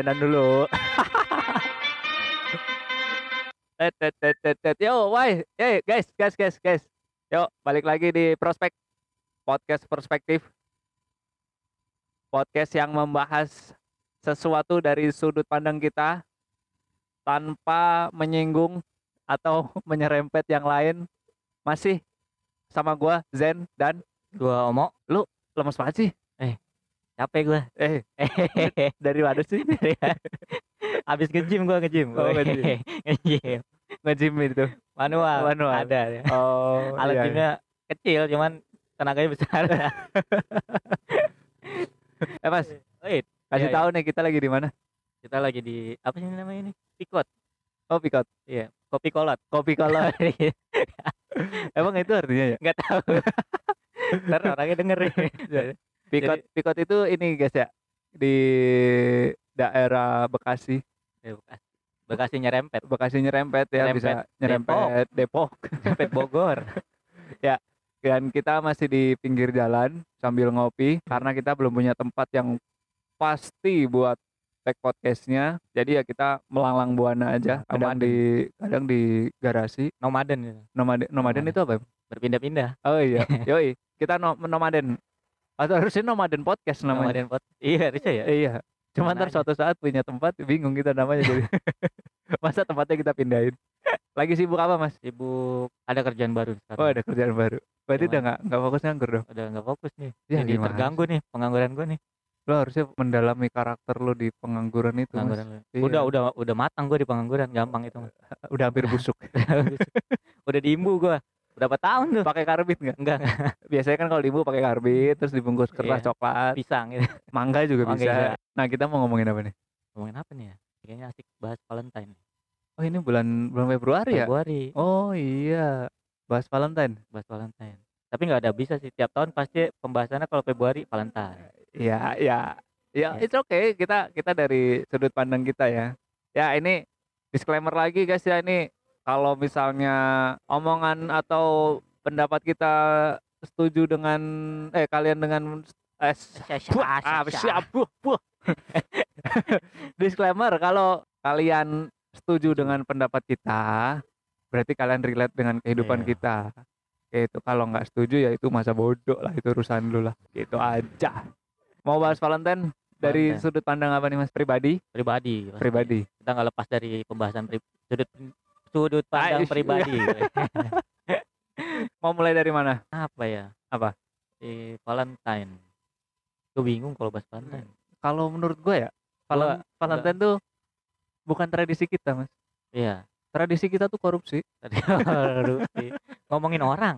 mainan dulu. tet tet tet tet tet. Yo, why? Hey, guys, guys, guys, guys. Yuk, balik lagi di Prospek Podcast Perspektif. Podcast yang membahas sesuatu dari sudut pandang kita tanpa menyinggung atau menyerempet yang lain. Masih sama gua Zen dan Gua Omo, lemes banget sih. Capek gua. Eh, dari mana sih? Habis nge-gym gua nge-gym. Oh, nge-gym. Nge-gym. Nge-gym itu. Manual. Manual. Ada. ya. Oh, Alat iya, iya. gymnya kecil cuman tenaganya besar. Eh, Mas, Wait, kasih Iya, tahu nih kita lagi di mana? kita lagi di apa sih namanya ini? Pikot. Oh, Pikot. Iya, kopi kolot. Kopi kalau emang itu artinya ya? Enggak tahu. Ntar orangnya denger nih. Pikot, Pikot itu ini guys ya di daerah Bekasi. Ya, Bekasi. Bekasi nyerempet. Bekasi nyerempet ya Nyerempet bisa nyerempet Depok. Nyerempet Bogor. Dan kita masih di pinggir jalan sambil ngopi karena kita belum punya tempat yang pasti buat tag podcastnya. Jadi ya kita melanglang buana aja. Kadang Nomaden. di kadang di garasi. Nomaden gitu. Nomaden, nomaden Nomaden. itu apa? Berpindah-pindah. Oh iya, yoi. Kita no, nomaden. Atau harusnya nomaden podcast namanya. Nomaden pot. Iya, harusnya ya. Iya. Cuma Mana ntar suatu saat punya tempat bingung kita namanya jadi. Masa tempatnya kita pindahin. Lagi sibuk apa mas? Sibuk ada kerjaan baru sekarang. Oh ada kerjaan baru. Berarti Gimana? udah nggak nggak fokus nganggur dong. udah nggak fokus nih Ya, jadi gimana terganggu nih pengangguran gue nih Lo harusnya mendalami karakter lo di pengangguran itu. Mas. pengangguran lu. Iya. udah udah udah matang gue di pengangguran gampang itu mah. Udah hampir busuk. udah diimbu gue berapa tahun tuh pakai karbit nggak? enggak Biasanya kan kalau ibu pakai karbit terus dibungkus kertas Iya. coklat, pisang gitu mangga juga Mangga bisa. juga. Nah kita mau ngomongin apa nih? ngomongin apa nih ya kayaknya asik bahas Valentine Oh ini bulan bulan Februari ya? Februari Oh iya, bahas Valentine. bahas Valentine tapi nggak ada bisa sih tiap tahun pasti pembahasannya kalau Februari Valentine Ya, ya, ya, Iya. it's okay. Kita kita dari sudut pandang kita ya. Ya ini disclaimer lagi guys ya ini kalau misalnya omongan atau pendapat kita setuju dengan eh kalian dengan eh buah, ah, disclaimer kalau kalian setuju dengan pendapat kita berarti kalian relate dengan kehidupan Iya. kita. Itu kalau nggak setuju ya itu masa bodoh lah itu urusan lu lah. Gitu aja. Mau bahas Valentine? Dari Valentine. sudut pandang apa nih mas? Pribadi? Pribadi pribadi. Kita nggak lepas dari pembahasan pri- sudut sudut pandang Aish, pribadi. Mau mulai dari mana? Apa ya? Apa? di Valentine. Gue bingung kalau bahas Valentine. Kalau menurut gue ya Valen- Valentine tuh bukan tradisi kita mas. Iya. Tradisi kita tuh korupsi. Tadi korupsi. ngomongin orang.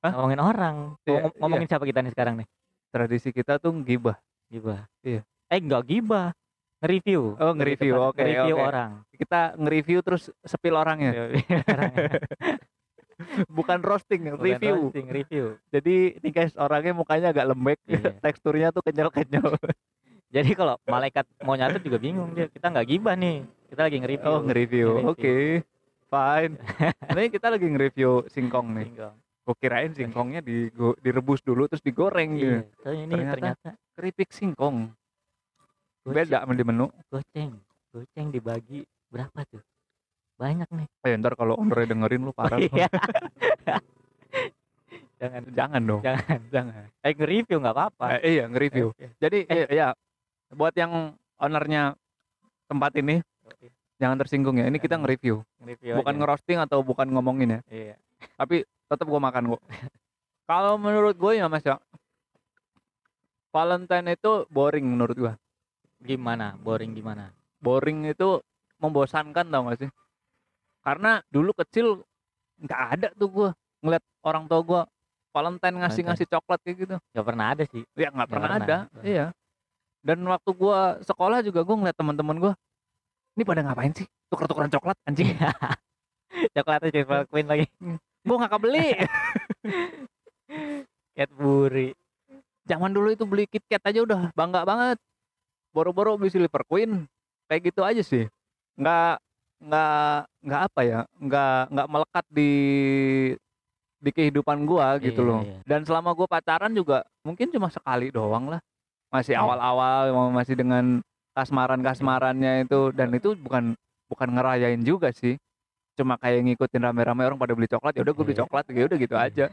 Hah? ngomongin orang. Iya, Ngom- ngomongin siapa kita nih sekarang nih? Tradisi kita tuh gibah gibah Iya. eh enggak gibah nge-review. Oh, nge-review, oke, nge-review oke. orang. Kita nge-review terus sepil orangnya. Orang. bukan roasting Bukan review. roasting, review. Jadi ini guys orangnya mukanya agak lembek. Iya. teksturnya tuh kenyal-kenyal. Jadi kalau malaikat mau nyatet juga bingung dia. Kita nggak gibah nih. Kita lagi nge-review. Oh nge-review. Nge-review. oke fine. Ini kita lagi nge-review singkong nih. Bingung. gue kirain singkongnya digo- direbus dulu terus digoreng gitu iya ini Ternyata ternyata, keripik singkong goceng- beda di menu. Goceng. Goceng dibagi berapa tuh? Banyak nih. Eh ntar kalau ownernya dengerin lu parah lu. Iya. jangan. Jangan dong. Jangan jangan. Eh nge-review nggak apa-apa. Eh, iya nge-review. Eh, jadi Eh. ya buat yang ownernya tempat ini iya. jangan tersinggung ya. Ini kita nge-review. nge-review bukan aja. ngerosting atau bukan ngomongin ya. Iya. Tapi tetap gua makan kok kalau menurut gue ya mas ya Valentine itu boring menurut gua gimana? Boring gimana? Boring itu membosankan tau gak sih? Karena dulu kecil nggak ada tuh gua ngeliat orang tua gua Valentine ngasih ngasih coklat kayak gitu. Nggak pernah ada sih. Ya nggak pernah pernah. ada Nggak. iya. Dan waktu gua sekolah juga gua ngeliat teman-teman gua ini pada ngapain sih? Tuker-tukeran coklat anjing. Coklatnya Jeffrey Queen lagi. Gua nggak kebeli. Cadbury zaman dulu itu beli KitKat aja udah bangga banget boro-boro Silver Queen kayak gitu aja sih nggak nggak nggak apa ya nggak nggak melekat di di kehidupan gua gitu Iya, loh iya. dan selama gua pacaran juga mungkin cuma sekali doang lah masih Iya. awal-awal masih dengan kasmaran-kasmarannya itu dan itu bukan bukan ngerayain juga sih. Cuma kayak ngikutin rame-rame orang pada beli coklat ya udah gue beli Iya. coklat ya udah gitu Iya. aja.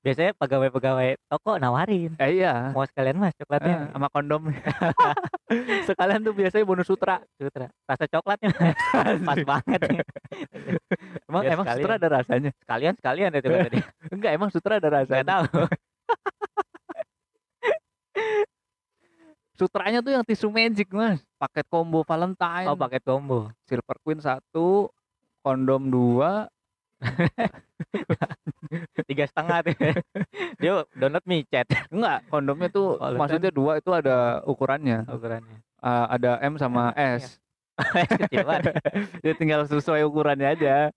Biasanya pegawai-pegawai toko nawarin. Eh, iya. Mau sekalian mas Eh, coklatnya. sama kondom. Sekalian tuh biasanya bonus sutra. Sutra. Rasa coklatnya pas banget. Emang Ya, emang sekalian. sutra ada rasanya? Sekalian sekalian itu kata dia. Enggak, emang sutra ada Nggak rasanya. tahu. Sutranya tuh yang tisu magic, Mas. Paket combo Valentine. Oh paket combo. Silver Queen satu, kondom dua, Tiga setengah tuh. dia download micet enggak kondomnya tuh Valentine. maksudnya dua itu ada ukurannya ukurannya. Eh, ada M sama S Kecil banget. ya tinggal sesuai ukurannya aja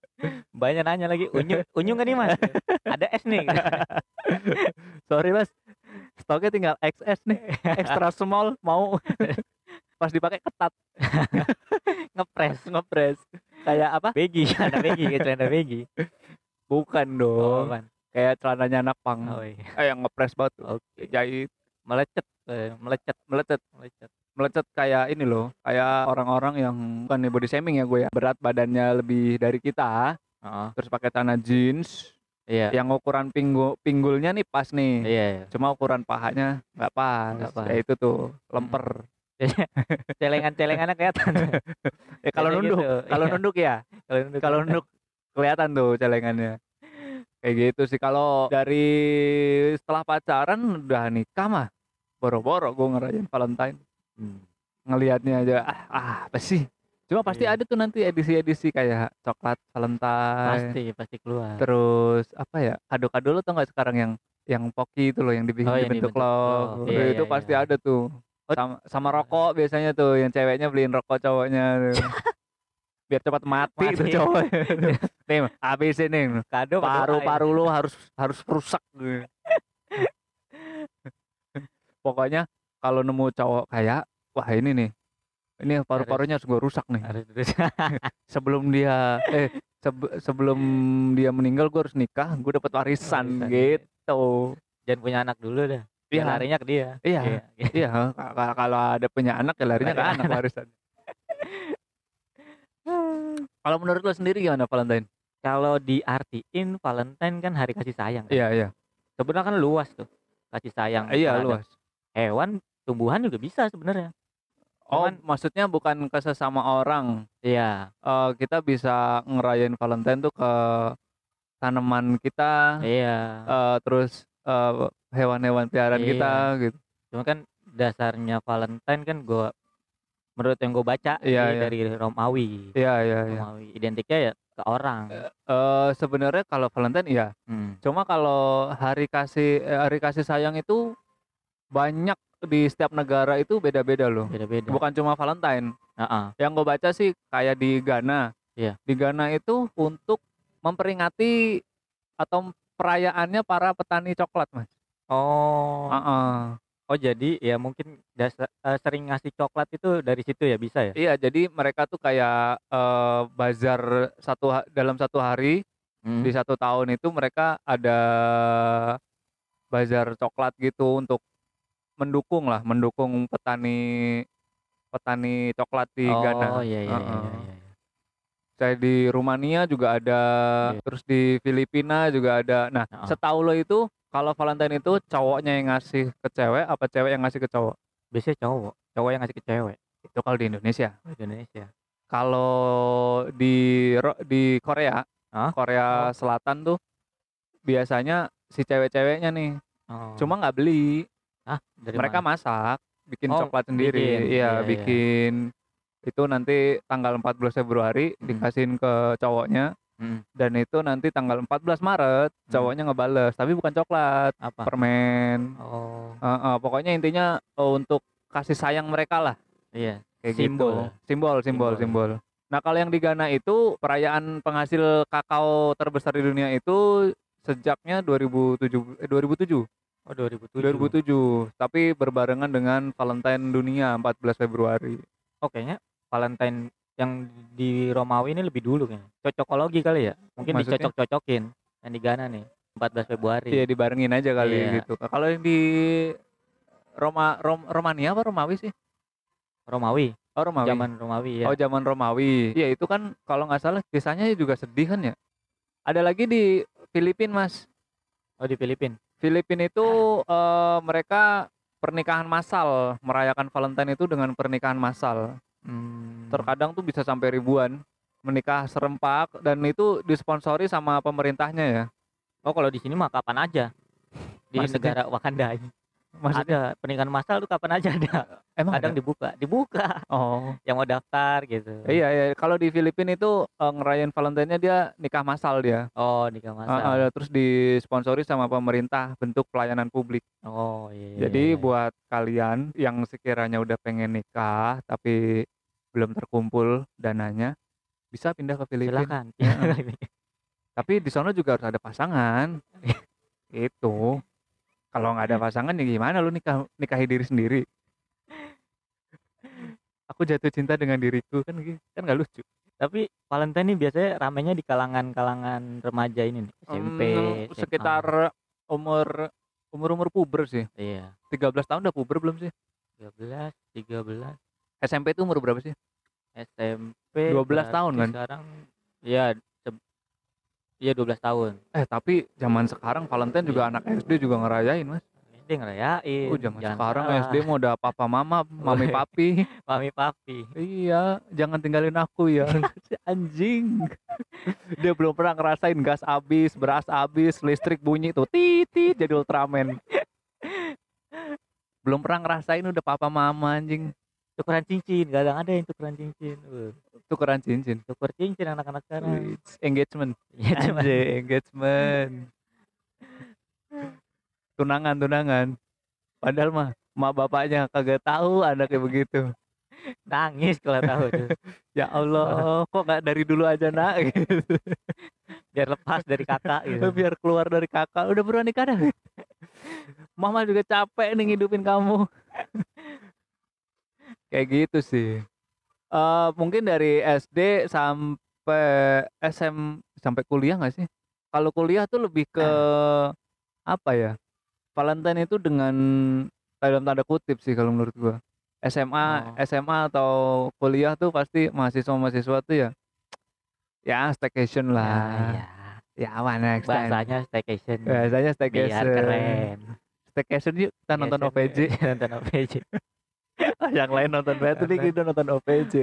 Banyak nanya lagi. Unyu unyu nggak nih mas? Ada S nih. sorry mas stoknya tinggal XS nih extra small mau pas dipakai ketat Ngepres. ngepres kayak apa Begi. Ada begi. Kayak celana begi. bukan Oh, dong kan. kayak celananya anak pang Oh iya. eh yang ngepres banget tuh. Oke. jahit Melecet. eh, Melecet. melecet Melecet. melecet kayak ini loh kayak orang-orang yang bukan nih body shaming ya gue ya berat badannya lebih dari kita Heeh. terus pakai celana jeans Iya. yang ukuran pinggul pinggulnya nih pas nih Iya. iya. cuma ukuran pahanya nggak pas. Nggak pas. ya itu tuh lemper Celengan-celengannya kelihatan. eh kalau nunduk gitu, kalau iya. nunduk ya Kalau nunduk. kalau nunduk kelihatan tuh celengannya kayak gitu sih kalau dari setelah pacaran udah nikah mah boro-boro gue ngerayain Valentine Hmm. ngelihatnya aja ah, ah apa sih cuma pasti Iya. ada tuh nanti edisi-edisi kayak coklat Valentine Pasti pasti keluar. terus apa ya kado-kado lo tau nggak sekarang yang yang poki itu loh yang dibikin Oh, dibentuk dibentuk love love. Iya, itu iya, pasti iya. ada tuh sama, sama rokok biasanya tuh yang ceweknya beliin rokok cowoknya tuh. biar cepat mati, tuh Mati. cowok nih habis ini. Kado paru-paru lo harus harus rusak. Pokoknya kalau nemu cowok kayak wah ini nih. Ini paru-parunya harus gue rusak nih. Sebelum dia eh sebe- sebelum dia meninggal gue harus nikah gue dapat warisan Warisan, gitu. Jangan punya anak dulu dah. Iya. Biar larinya ke dia. Iya. Iya. iya ka- ka- kalau ada punya anak ya larinya ke anak warisan kalau menurut lo sendiri gimana Valentine Kalau diartiin Valentine kan hari kasih sayang. kan? iya iya Sebenarnya kan luas tuh kasih sayang. iya luas Hewan, tumbuhan juga bisa sebenarnya. oh Cuman- maksudnya bukan ke sesama orang Iya. Eh, kita bisa ngerayain Valentine tuh ke tanaman kita Iya. eh, terus eh, hewan-hewan peliharaan Iya. kita gitu Cuma kan dasarnya Valentine kan gua menurut yang gue baca Iya, iya. dari Romawi. iya iya iya Romawi. Identiknya ya ke orang. Eh, sebenarnya kalau Valentine iya Hmm. Cuma kalau hari kasih eh, hari kasih sayang itu banyak di setiap negara itu beda-beda loh. Beda-beda. Bukan cuma Valentine. Heeh. Yang gue baca sih kayak di Ghana. Iya. Di Ghana itu untuk memperingati atau perayaannya para petani coklat, Mas. Oh. Heeh. Oh jadi ya mungkin dasar eh, sering ngasih coklat itu dari situ ya bisa ya? Iya, jadi mereka tuh kayak eh, bazar satu dalam satu hari Hmm. di satu tahun itu mereka ada bazar coklat gitu untuk mendukung lah, mendukung petani petani coklat di oh, Ghana. iya iya iya, Heeh. iya, iya. Saya di Rumania juga ada, Iya. terus di Filipina juga ada. Nah, Heeh. setahu lo itu kalau Valentine itu cowoknya yang ngasih ke cewek apa cewek yang ngasih ke cowok? Biasanya cowok, cowok yang ngasih ke cewek Itu kalau di Indonesia. di Indonesia. Kalau di di Korea, Hah? Korea Selatan tuh biasanya si cewek-ceweknya nih, Oh. cuma nggak beli, ah dari mereka mana? masak, bikin Oh, coklat sendiri, bikin. iya Iya, iya. bikin. Itu nanti tanggal 14 Februari Hmm. dikasihin ke cowoknya Hmm, dan itu nanti tanggal 14 Maret Hmm. cowoknya ngebales, tapi bukan coklat, apa? permen. Oh Heeh, pokoknya intinya eh, untuk kasih sayang mereka lah iya. kayak Simbol. gitu. Simbol, simbol, Simbol. simbol. Nah, kalau yang di Ghana itu perayaan penghasil kakao terbesar di dunia itu sejaknya 2007 eh, 2007. Oh 2007. 2007, tapi berbarengan dengan Valentine dunia 14 Februari. Oh kayaknya Valentine yang di Romawi ini lebih dulu kayaknya. Cocokologi kali ya? Mungkin Maksudnya? dicocok-cocokin yang di Ghana nih 14 Februari. Iya, dibarengin aja kali Iya. gitu. Kalau yang di Roma Rom, Romania apa Romawi sih? Romawi Oh, Romawi. zaman Romawi ya Oh, zaman Romawi. Iya, itu kan kalau nggak salah kisahnya juga sedih kan ya. Ada lagi di Filipina, Mas. oh di Filipina Filipina itu eh, mereka pernikahan massal, merayakan Valentine itu dengan pernikahan massal. Hmm. Terkadang tuh bisa sampai ribuan menikah serempak dan itu disponsori sama pemerintahnya ya. oh kalau di sini mah kapan aja di Maksudnya? negara Wakanda ini Maksudnya ada pernikahan massal tuh kapan aja ada emang kadang ada? dibuka dibuka Oh. yang mau daftar gitu Iya, iya. Kalau di Filipina itu eh, ngerayain Valentine-nya dia nikah massal dia. oh nikah Ah, massal ah, terus disponsori sama pemerintah bentuk pelayanan publik. oh iya, iya, Jadi iya. buat kalian yang sekiranya udah pengen nikah tapi belum terkumpul dananya, bisa pindah ke Filipina. silakan Heeh. Tapi di sana juga harus ada pasangan. Itu. Kalau nggak ada pasangan ya gimana lu nikah nikahi diri sendiri? Aku jatuh cinta dengan diriku kan gitu. Kan nggak lucu. tapi Valentine ini biasanya ramenya di kalangan-kalangan remaja ini nih SMP Hmm, SMA. sekitar umur umur umur puber sih. iya 13 tahun udah puber belum sih? 13 13 SMP itu umur berapa sih? SMP 12 berarti tahun kan? sekarang iya se- iya 12 tahun Eh tapi zaman sekarang Valentine juga anak SD juga ngerayain mas. SD ngerayain Oh zaman jangan sekarang salah. SD mau udah papa mama, mami papi. mami papi iya, jangan tinggalin aku ya. Anjing. Dia belum pernah ngerasain gas habis, beras habis, listrik bunyi tuh titit jadi Ultraman. belum pernah ngerasain udah papa mama anjing. Tukeran cincin kadang ada yang tukeran cincin Tukeran cincin. tuker cincin anak-anak sekarang Wih, Engagement. Anjing, engagement. tunangan, tunangan. Padahal mah mak bapaknya kagak tahu anaknya begitu. nangis kalau tahu tuh Ya Allah, kok nggak dari dulu aja nak? Gitu. biar lepas dari kakak gitu Biar keluar dari kakak, udah buruan nikah dah. Mama juga capek nih ngidupin kamu. Kayak gitu sih. Eh mungkin dari SD sampai SM sampai kuliah nggak sih? Kalau kuliah tuh lebih ke apa ya? Valentine itu dengan dalam tanda kutip sih kalau menurut gua. SMA, Oh. SMA atau kuliah tuh pasti mahasiswa-mahasiswa tuh ya ya staycation ya, lah. ya. Ya, mana next time. bahasanya staycation biar staycation. keren Staycation yuk kita nonton OPJ. nonton OPJ yang lain nonton Batman Karena- kita nonton OPJ.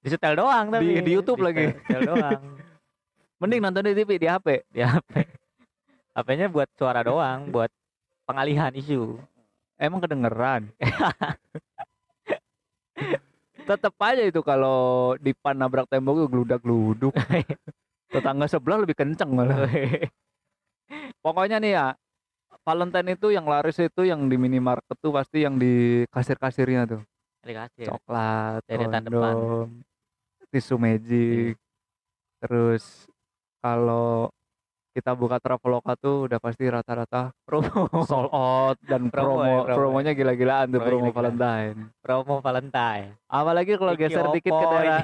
di setel doang tapi Di- di YouTube lagi. setel doang Mending nonton di TV di HP. di HP HP-nya buat suara doang buat pengalihan isu Emang kedengeran. Tetep aja itu kalau di pan nabrak tembok itu geludak-geluduk. Tetangga sebelah lebih kenceng malah. Pokoknya nih ya, Valentine itu yang laris itu yang di minimarket tuh pasti yang di kasir-kasirnya tuh. dikasih Coklat, Deretan depan. tisu magic. Terus kalau kita buka Traveloka tuh udah pasti rata-rata promo sold out dan Promo promo, ya, promo. promonya gila-gilaan tuh Promo promo gila-gilaan. Valentine. promo Valentine Apalagi kalau Iki geser dikit ke daerah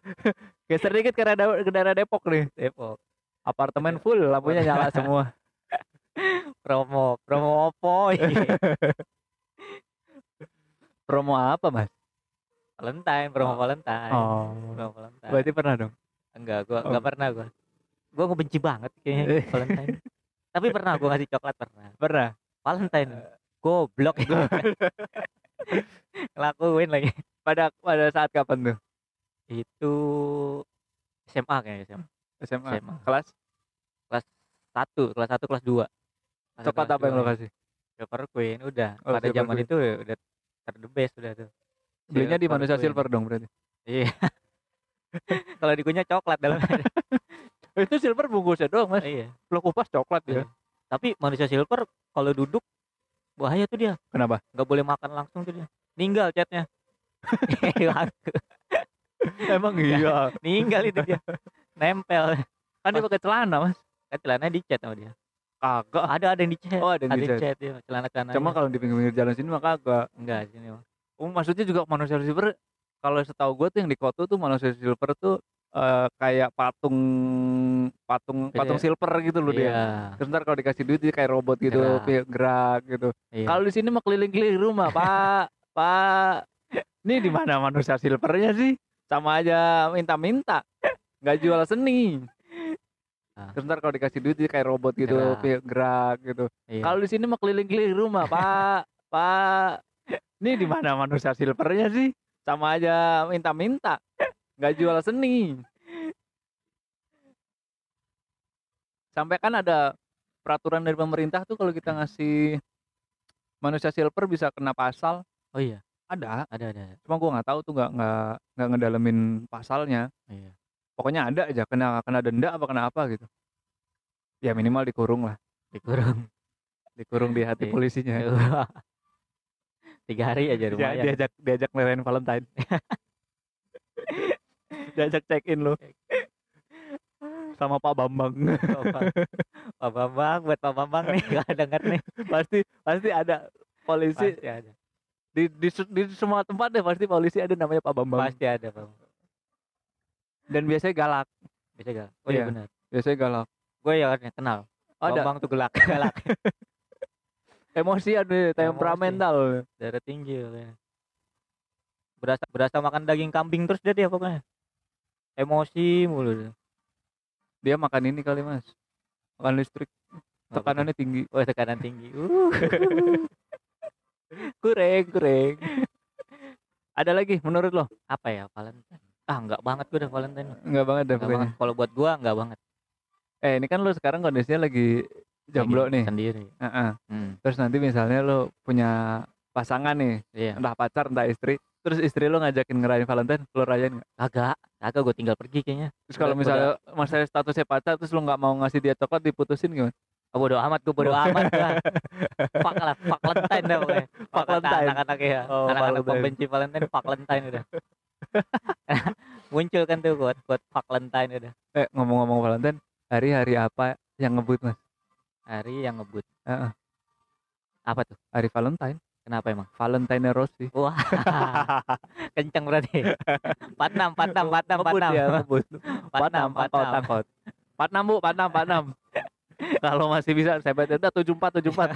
geser dikit ke daerah, ke daerah Depok nih. Depok Apartemen full lampunya nyala semua. Promo promo ini? Promo apa, Mas? Valentine promo Valentine Oh. promo Valentine Berarti pernah dong. enggak gua Oh. enggak pernah gua gua ngebenci banget kayaknya Eh. Valentine tapi pernah gua ngasih coklat pernah Pernah. Valentine goblok ngelakuin lagi Pada pada saat kapan tuh? itu SMA kayaknya SMA SMA. SMA. Kelas satu kelas satu kelas dua Kelas coklat apa yang lo ya. kasih? Silver Queen udah Oh, pada Silver zaman Queen. itu udah ter the best udah tuh Belinya di Silver manusia Queen. silver dong berarti. iya kalau dikunyah coklat dalamnya Itu silver bungkusnya doang, Mas. iya Lo kupas coklat ya. Iya. tapi manusia silver kalau duduk bahaya tuh dia Kenapa? nggak boleh makan langsung tuh dia ninggal chatnya Emang iya. ninggal itu dia nempel Kan dia pakai celana, Mas. kan celananya di chat sama dia Kagak. ada ada yang di chat Oh, ada yang di chat. ya celana celana Cuma kalau di pinggir-pinggir jalan sini mah kagak. enggak sini mah Oh, maksudnya juga manusia silver kalau setahu gue tuh yang di Koto tuh manusia silver tuh eh, kayak patung patung Iya. patung silver gitu loh dia. iya Terus ntar kalau dikasih duit dia kayak robot gitu, Gerak. gerak gitu. iya Kalau di sini mah keliling-keliling rumah, Pak. Pak. Ini di mana manusia silvernya sih? Sama aja minta-minta. Nggak jual seni. Ah. Terus ntar kalau dikasih duit dia kayak robot gitu, Gerak. gerak gitu. Iya. Kalau di sini mah keliling-keliling rumah, Pak. Pak. Ini di mana manusia silvernya sih? Sama aja minta-minta. Nggak jual seni. Sampai kan ada peraturan dari pemerintah tuh kalau kita ngasih manusia silver bisa kena pasal. Oh iya, Ada. ada ada. Cuma gua nggak tahu tuh nggak nggak nggak ngedalemin pasalnya. Iya. Pokoknya ada aja kena kena denda apa kena apa gitu. Ya minimal dikurung lah. Dikurung. Dikurung di hati polisinya. Tiga hari aja Ya, lumayan. diajak diajak ngerayain Valentine. diajak check in lo. Sama Pak Bambang. Pak Pak Bambang buat Pak Bambang nih gak denger nih. pasti pasti ada polisi Pasti ada. di, di di semua tempat deh pasti polisi ada namanya Pak Bambang. Pasti ada Pak. Dan biasanya galak. Bisa gak? Oh iya Iya. benar. Biasanya galak. Gue ya kan kenal. Ada Bambang tuh gelak galak. emosi ada temperamental. Darah tinggi ya. Berasa berasa makan daging kambing terus dia dia pokoknya. Emosi mulu. dia. Makan ini kali mas. Makan listrik. Tuh? Tekanannya tinggi. Oh tekanan tinggi. Uh. Kureng kureng. ada lagi menurut lo? Apa ya Valentine? Ah enggak banget gue udah Valentine. Enggak banget dah Enggak pokoknya. Kalau buat gua enggak banget. Eh ini kan lo sekarang kondisinya lagi jomblo Lagi nih. Sendiri. Heeh. Hmm. Terus nanti misalnya lo punya pasangan nih, Iya. entah pacar entah istri. Terus istri lo ngajakin ngerayain Valentine, lo rayain nggak? Kagak. Kagak gue tinggal pergi kayaknya. Terus kalau Udah- misalnya masalah statusnya pacar, terus lo nggak mau ngasih dia coklat diputusin gimana? Oh, bodo amat gue bodo amat gua. Fuck lah, fuck Valentine dah pokoknya. Fuck Valentine. Anak-anak ya. Oh, Anak-anak Valentine. pembenci Valentine fuck Valentine udah. Muncul kan tuh buat buat Valentine udah. Eh ngomong-ngomong Valentine, hari-hari apa yang ngebut mas? Hari yang ngebut. Heeh. Apa tuh? Hari Valentine, Kenapa emang? Valentine Rossi. Wah. Kenceng berarti. 46 46 46 Ngebut ya, 46. ngebut. 46 Patnam, takut, 46. takut. Patnam bu, Patnam, Patnam. Kalau masih bisa, saya baca udah tujuh empat, tujuh empat.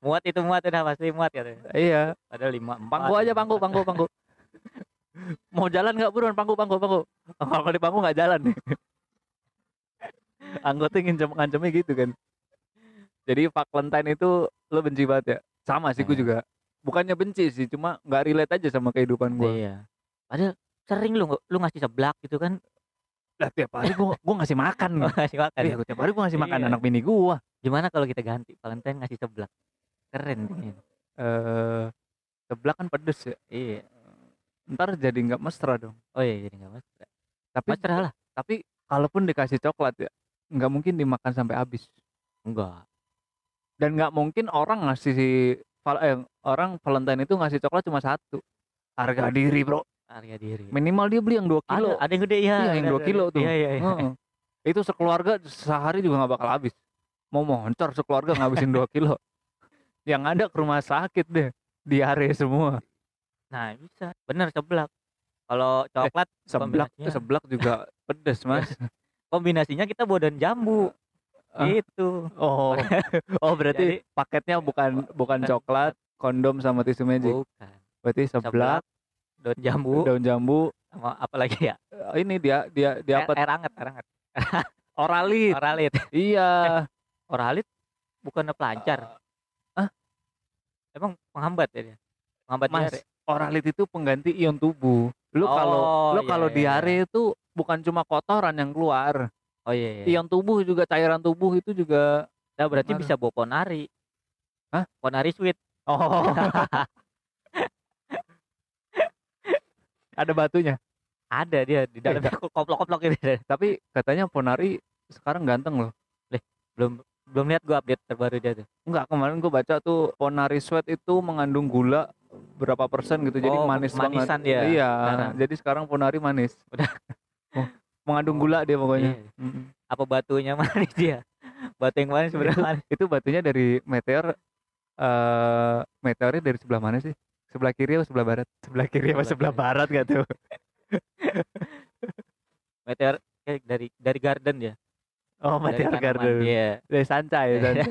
Muat itu muat udah pasti muat ya. Iya, Ada 5 pangku aja, pangku, pangku, pangku. Mau jalan nggak buruan, pangku, pangku, pangku. Kalau di pangku nggak jalan nih. Anggota ngancem ngancemnya gitu kan. Jadi Valentine itu lo benci banget ya? Sama sih gue Iya. juga. Bukannya benci sih, cuma nggak relate aja sama kehidupan gue. Iya. Padahal sering lu lu ngasih seblak gitu kan. Lah tiap hari gue gue ngasih makan. ngasih makan. Iya, tiap hari gue ngasih makan Iya. anak bini gue. Gimana kalau kita ganti Valentine ngasih seblak? Keren nih. Eh, sebelah kan pedes ya. Iya. Ntar jadi nggak mesra dong. Oh iya jadi enggak mesra. Tapi Mesra lah. tapi kalaupun dikasih coklat ya, nggak mungkin dimakan sampai habis. Enggak. Dan nggak mungkin orang ngasih val- eh, orang Valentine itu ngasih coklat cuma satu. Harga diri bro. Harga diri. Minimal dia beli yang 2 kilo. Ada, ada yang gede ya. Iya, yang ada- 2 ada- kilo tuh. Iya iya iya. Heeh. Itu sekeluarga sehari juga nggak bakal habis. Mau moncor sekeluarga ngabisin 2 kilo. Yang ada ke rumah sakit deh. Diare semua. Nah, bisa. Bener seblak. Kalau coklat Seblak, Kombinasinya. seblak juga pedes mas. kombinasinya kita bawa daun jambu. Ah. Gitu. Oh, oh berarti Jadi- paketnya bukan bukan coklat, kondom sama tisu magic. Bukan. Berarti seblak, daun jambu daun jambu. sama apa lagi ya? eh, Ini dia dia dia apa? air hangat, air hangat. Oralit. Oralit. Iya. Oralit bukannya pelancar. Hah? Emang penghambat ya dia? Penghambat Mas, diare. Oralit itu pengganti ion tubuh. Lu kalau Oh, lu iya, kalau iya, diare itu bukan cuma kotoran yang keluar. Oh iya iya. Ion tubuh juga cairan tubuh itu juga Nah, berarti Mana? bisa bawa ponari. Hah? Ponari sweet. Oh. Ada batunya. Ada dia di dalamnya koplok-koplok gitu. Tapi katanya Ponari sekarang ganteng loh. Belum belum lihat gua update terbaru dia tuh. Enggak, kemarin gua baca tuh Ponari Sweat itu mengandung gula berapa persen gitu. Jadi Oh, manis banget. manisan dia Iya, sekarang. jadi sekarang Ponari manis. Udah. Oh, mengandung gula dia pokoknya. Iya. Mm-mm. Apa batunya manis dia? Batu yang manis sebenarnya manis. Itu batunya dari meteor eh meteornya dari sebelah mana sih? Sebelah kiri atau sebelah barat? Sebelah kiri apa Sebelah sebelah barat gak tuh? Meteor eh, dari dari garden ya. Oh, Dari meteor tanaman. garden. Iya. Dari Sancai, Sancai.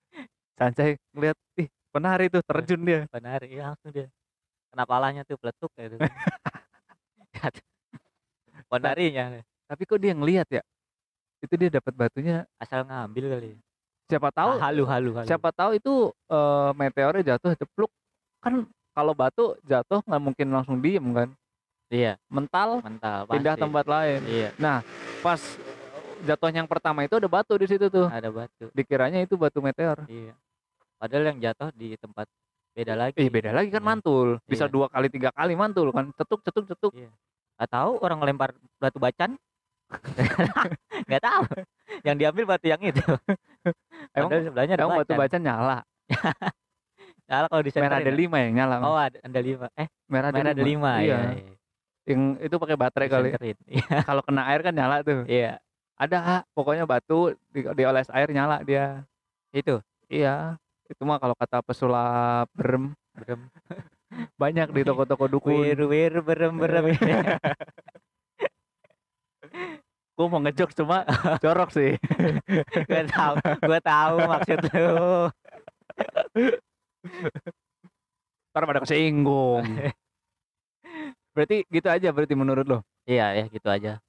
Sancai ngeliat ih Ponari tuh terjun dia. Ponari ya, langsung dia. kena palanya tuh peletuk gitu Jatuh. pondarinya Tapi kok dia ngelihat ya? Itu dia dapat batunya. asal ngambil kali Siapa tahu? halu halu halu Siapa tahu itu eh, meteornya jatuh cepluk. Kan kalau batu jatuh nggak mungkin langsung diem kan? iya Mental mental pindah pasti. tempat lain. iya Pas jatuhnya yang pertama itu ada batu di situ tuh. ada batu Dikiranya itu batu meteor. iya padahal yang jatuh di tempat beda lagi Eh beda lagi kan Iya. mantul. Bisa Iya. dua kali tiga kali mantul kan. Cetuk cetuk cetuk. nggak tahu orang lempar batu bacan nggak tahu yang diambil batu yang itu Emang Padahal sebelahnya ada emang batu bacan. nyala. Salah kalau di Merah ada lima yang nyala. oh ada, ada lima eh merah merah ada lima Iya. ya iya. Yang itu pakai baterai kali. Iya Kalau kena air kan nyala tuh. iya Ada pokoknya batu di, dioles air nyala dia. itu Iya. Itu mah kalau kata pesulap berem berem banyak di toko-toko dukun. wir wir berem berem Gue mau ngejok cuma jorok sih. gue tahu gue tahu maksud lu Ntar pada kesinggung. berarti gitu aja berarti menurut lo. iya ya gitu aja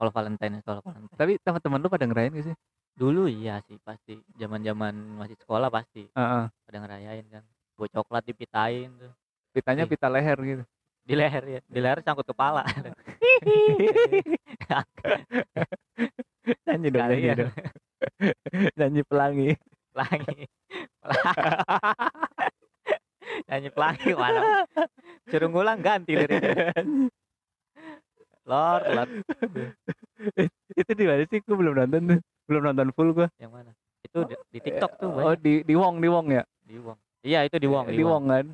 kalau Valentine kalau Valentine Tapi teman-teman lo pada ngerayain gak sih? Dulu iya sih pasti. Zaman zaman masih sekolah pasti. Heeh. pada ngerayain kan. Buat coklat dipitain tuh. Pitanya pita leher gitu. di leher ya di leher sangkut kepala. Nyanyi dong, nyanyi dong. nyanyi pelangi. pelangi. Nyanyi pelangi mana suruh ngulang ganti liriknya. Lor lor itu di mana sih? Gue belum nonton tuh. Belum nonton full gue. yang mana itu di, di TikTok tuh Oh banyak. di di Wong di Wong ya. di Wong iya itu di Wong Di Wong kan.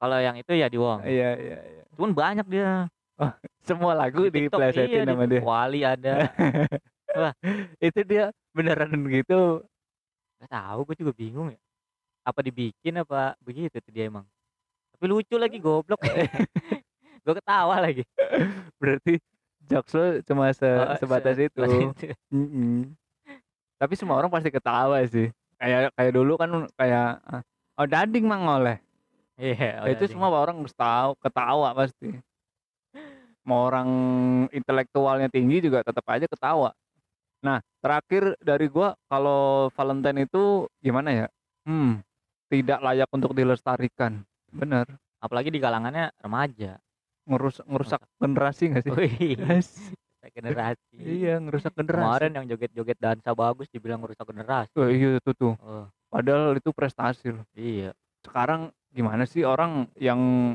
kalau yang itu ya di Wong Iya iya iya. cuman banyak dia Semua lagu di TikTok, plesetin iya, sama di dia. Wali ada Itu dia beneran gitu. Gak tahu gue juga bingung ya apa dibikin apa begitu tuh dia emang tapi lucu lagi goblok gue ketawa lagi Berarti jokes lo cuma se Oh, sebatas se- itu. itu. Mm-mm. Tapi semua orang pasti ketawa sih. Kayak kayak dulu kan kayak ah, oh dading mang oleh. iya Nah, itu semua orang harus tahu ketawa pasti. Mau orang intelektualnya tinggi juga tetap aja ketawa. Nah, terakhir dari gua kalau Valentine itu gimana ya? Hmm, tidak layak untuk dilestarikan. Bener. apalagi di kalangannya remaja Ngurus ngerusak generasi gak sih? Generasi Iya, ngerusak generasi. kemarin yang joget-joget dansa bagus dibilang merusak generasi Oh, iya itu tuh. oh Padahal itu prestasi loh. iya Sekarang gimana sih orang yang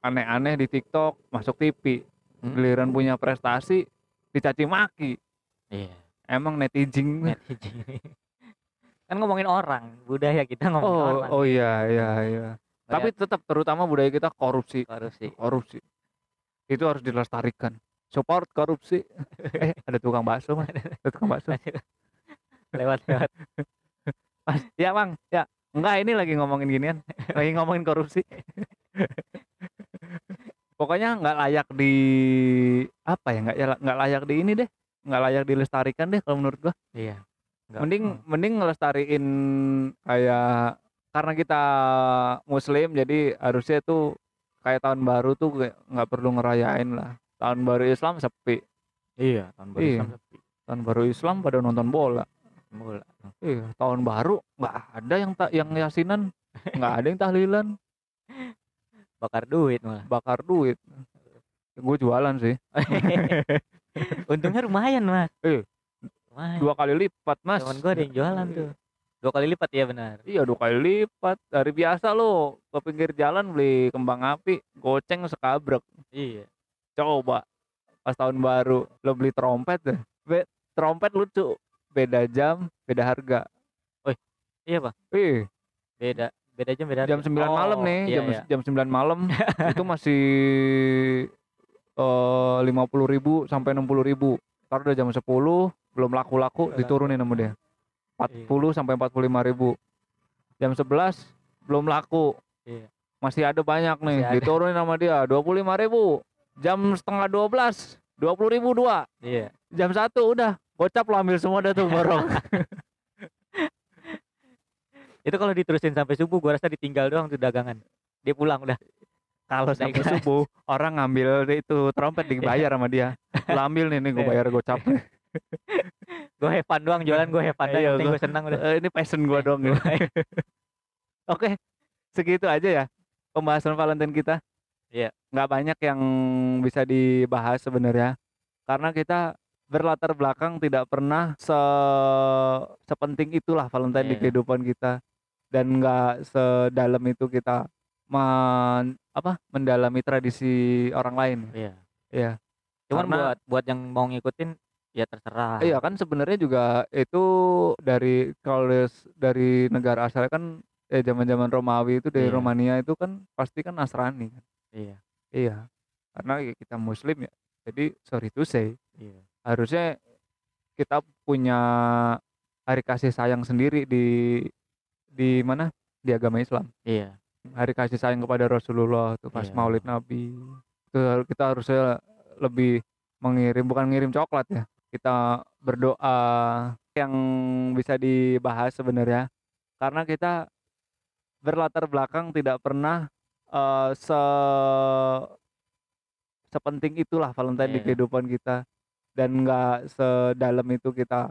aneh-aneh di TikTok masuk TV, Hmm. giliran punya prestasi dicaci maki. iya Emang netizen. netizen kan ngomongin orang budaya kita ngomongin Oh, orang oh iya iya iya. Tapi tetap terutama budaya kita korupsi, korupsi korupsi. Itu harus dilestarikan. Support korupsi. eh, ada tukang bakso, Mas. Ada tukang bakso. lewat lewat Mas, ya, Bang. Ya. Enggak, ini lagi ngomongin ginian. Lagi ngomongin korupsi. Pokoknya nggak layak di apa ya? Nggak ya nggak layak di ini deh. Nggak layak dilestarikan deh kalau menurut gua. iya Nggak- Mending hmm. mending ngelestariin kayak karena kita muslim jadi harusnya tuh kayak tahun baru tuh kayak nggak perlu ngerayain lah. Tahun baru Islam sepi. iya tahun baru Iya. Islam sepi Tahun baru Islam pada nonton bola. bola Iya, tahun baru nggak ada yang tak yang yasinan, nggak ada yang tahlilan, bakar duit malah bakar duit. Gue jualan sih, untungnya lumayan mas Eh, lumayan dua kali lipat mas. teman gue ada yang jualan tuh dua kali lipat ya benar Iya dua kali lipat dari biasa lo ke pinggir jalan beli kembang api, goceng sekabrek. iya Coba pas tahun baru lo beli trompet deh. Be- trompet lucu, beda jam, beda harga. iya pak Ih, beda beda jam beda jam 9 malam nih, iya, jam iya. jam 9 malam itu masih eh lima puluh ribu sampai enam puluh ribu. Ntar udah jam 10 belum laku-laku Belum diturunin sama dia. 40 sampai 45 ribu. Jam 11 belum laku. Iya. Masih ada banyak nih, Masih ada. diturunin sama dia 25 ribu. Jam setengah 12 20 ribu dua. iya Jam 1 udah gocap lo ambil semua dah tuh borong. itu kalau diterusin sampai subuh gua rasa ditinggal doang tuh dagangan dia pulang udah kalau sampai subuh orang ngambil itu trompet dibayar sama dia Lu ambil nih nih gue Iya. bayar gocap gue have fun doang jualan gue have fun Iya, yang penting gue senang udah Eh, ini passion gue dong gitu. oke segitu aja ya pembahasan Valentine kita Iya. nggak banyak yang bisa dibahas sebenarnya karena kita berlatar belakang tidak pernah se sepenting itulah Valentine di Iya. kehidupan kita dan nggak sedalam itu kita men apa mendalami tradisi orang lain iya Iya. cuman Karena- buat buat yang mau ngikutin ya terserah Iya kan sebenarnya juga itu dari kalau dari negara asalnya kan ya zaman-zaman Romawi itu dari Iya. Romania itu kan pasti kan Nasrani kan. iya Iya. Karena ya kita muslim ya. Jadi sorry to say iya harusnya kita punya hari kasih sayang sendiri di di mana? Di agama Islam. iya Hari kasih sayang kepada Rasulullah tuh pas Iya. Maulid Nabi. Itu kita harusnya lebih mengirim bukan ngirim coklat ya. Kita berdoa yang bisa dibahas sebenarnya karena kita berlatar belakang tidak pernah eh, se sepenting itulah Valentine di Iya. kehidupan kita dan nggak sedalam itu kita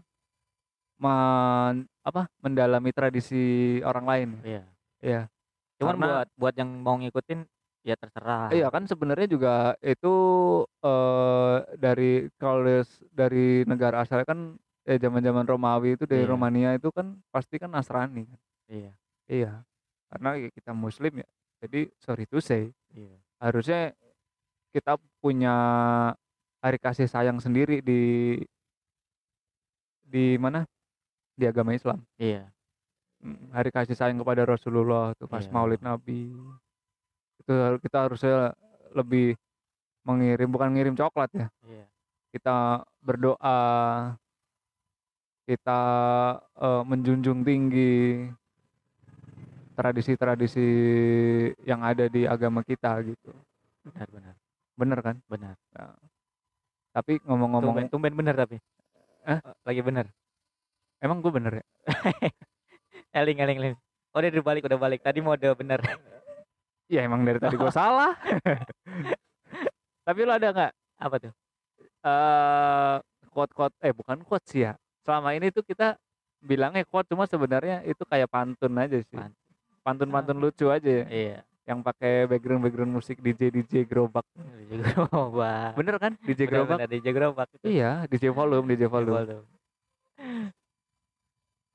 men apa mendalami tradisi orang lain iya Iya. cuman Karena- buat buat yang mau ngikutin ya terserah Iya kan sebenarnya juga itu eh dari kalau des- dari negara asalnya kan ya zaman-zaman Romawi itu dari Iya. Romania itu kan pasti kan Nasrani kan. iya Iya. Karena ya kita muslim ya. Jadi sorry to say iya harusnya kita punya hari kasih sayang sendiri di di mana? Di agama Islam. iya Mm, hari kasih sayang kepada Rasulullah tuh pas Iya. Maulid Nabi itu kita harusnya lebih mengirim bukan ngirim coklat ya. Iya. Kita berdoa kita eh, menjunjung tinggi tradisi-tradisi yang ada di agama kita gitu. Benar benar. Bener kan? Benar. Tapi ngomong-ngomong tumben tumben bener tapi. Hah? lagi bener emang gue bener ya? Eling eling eling. Oh dia udah balik udah balik. Tadi mode bener ya emang dari tadi gue salah tapi lo ada nggak apa tuh eh quote-quote eh bukan quote sih ya. Selama ini tuh kita bilangnya quote cuma sebenarnya itu kayak pantun aja sih. Pantun. Pantun-pantun lucu aja ya. iya Yang pakai background-background musik DJ DJ gerobak. DJ gerobak Bener kan? DJ gerobak. Bener, DJ gerobak itu Iya, DJ volume, DJ volume. Volume.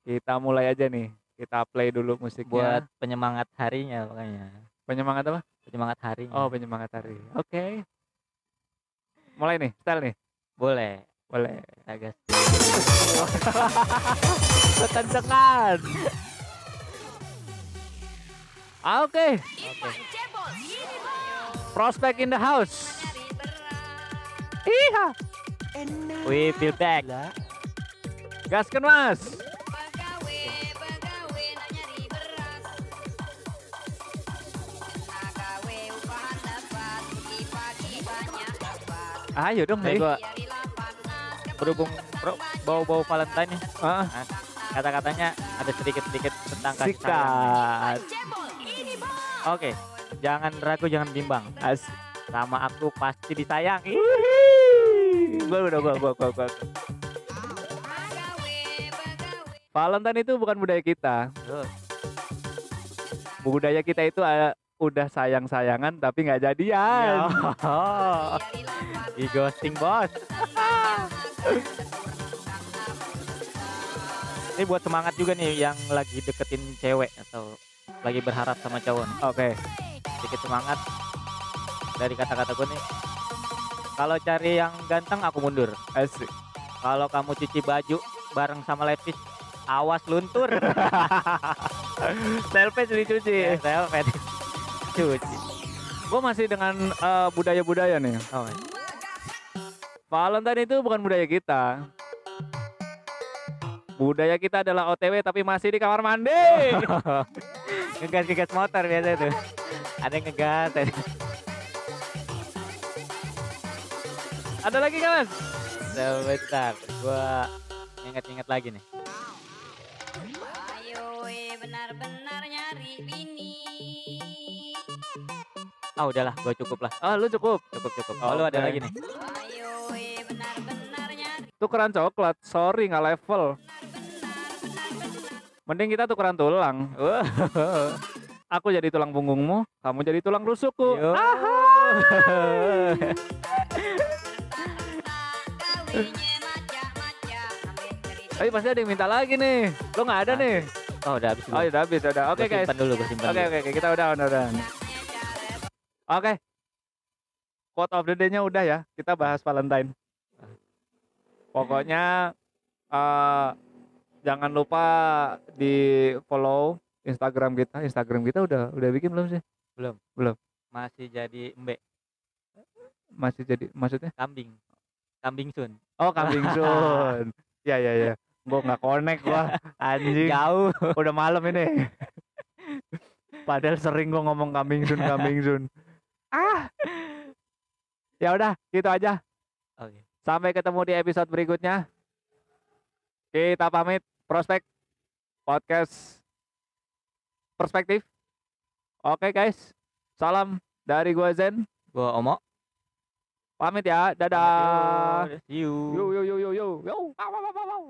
Kita mulai aja nih. Kita play dulu musiknya. buat penyemangat harinya makanya penyemangat apa? penyemangat harinya Oh, penyemangat hari. Oke. Mulai nih, style nih. boleh Boleh. agak Ketencengan. Ah, Oke, prospek in the house. Iya, we feel back gaskan mas. Ayo dong, Nih nih. gua berhubung bau-bau Valentine nih Ah, kata-katanya ada sedikit-sedikit tentang kasih sayang. Oke, jangan ragu, jangan bimbang. As. Sama aku pasti disayang. Gua udah gua gua gua gua. Valentine itu bukan budaya kita. Tuh, Budaya kita itu ah, udah sayang-sayangan tapi nggak jadian. Yo. Di ghosting bos. Ini buat semangat juga nih yang lagi deketin cewek atau lagi berharap sama cowok. Oke. Sedikit semangat dari kata-kata gue nih. Kalau cari yang ganteng aku mundur. Asik. Kalau kamu cuci baju bareng sama Levis, awas luntur. Selfie dicuci. Selfie. Cuci. Gue masih dengan eh, budaya-budaya nih. Oh, Valentine itu bukan budaya kita. Budaya kita adalah OTW tapi masih di kamar mandi. ngegas ngegas motor biasa itu. Ada yang ngegas. ada- Ada lagi kan mas? Sebentar, gua inget-inget lagi nih. Ayo benar-benar nyari bini Ah udahlah, gue cukup lah. Ah, lu cukup. Cukup cukup. Oh, lu ada Oke. lagi nih. Tukeran coklat. Sorry nggak level. Mending kita tukeran tulang. Aku jadi tulang punggungmu, kamu jadi tulang rusukku. Tapi pasti ada yang minta lagi nih. Lo nggak ada nih. oh udah habis. Oh, udah habis, udah. Oke, guys. Simpan dulu, simpan. Oke, dulu. oke, oke. Kita udah, udah, udah. Oke. Quote of the day-nya udah ya. Kita bahas Valentine. Pokoknya eh jangan lupa di follow Instagram kita. Instagram kita udah udah bikin belum sih? Masih jadi embe, Masih jadi maksudnya? kambing. Kambing sun. Oh, kambing sun. Ya, ya, ya. Gua nggak connect gua. Anjing. Jauh. Udah malam ini. Padahal sering gua ngomong kambing sun, kambing sun. Ah. Ya udah, gitu aja. Oke. Sampai ketemu di episode berikutnya. Kita pamit. Prospek podcast perspektif. Oke guys. Salam dari gua Zen. Gua Omo. Pamit ya. Dadah. See you. Yo yo yo yo yo. Yo. Wow, wow, wow, wow, wow.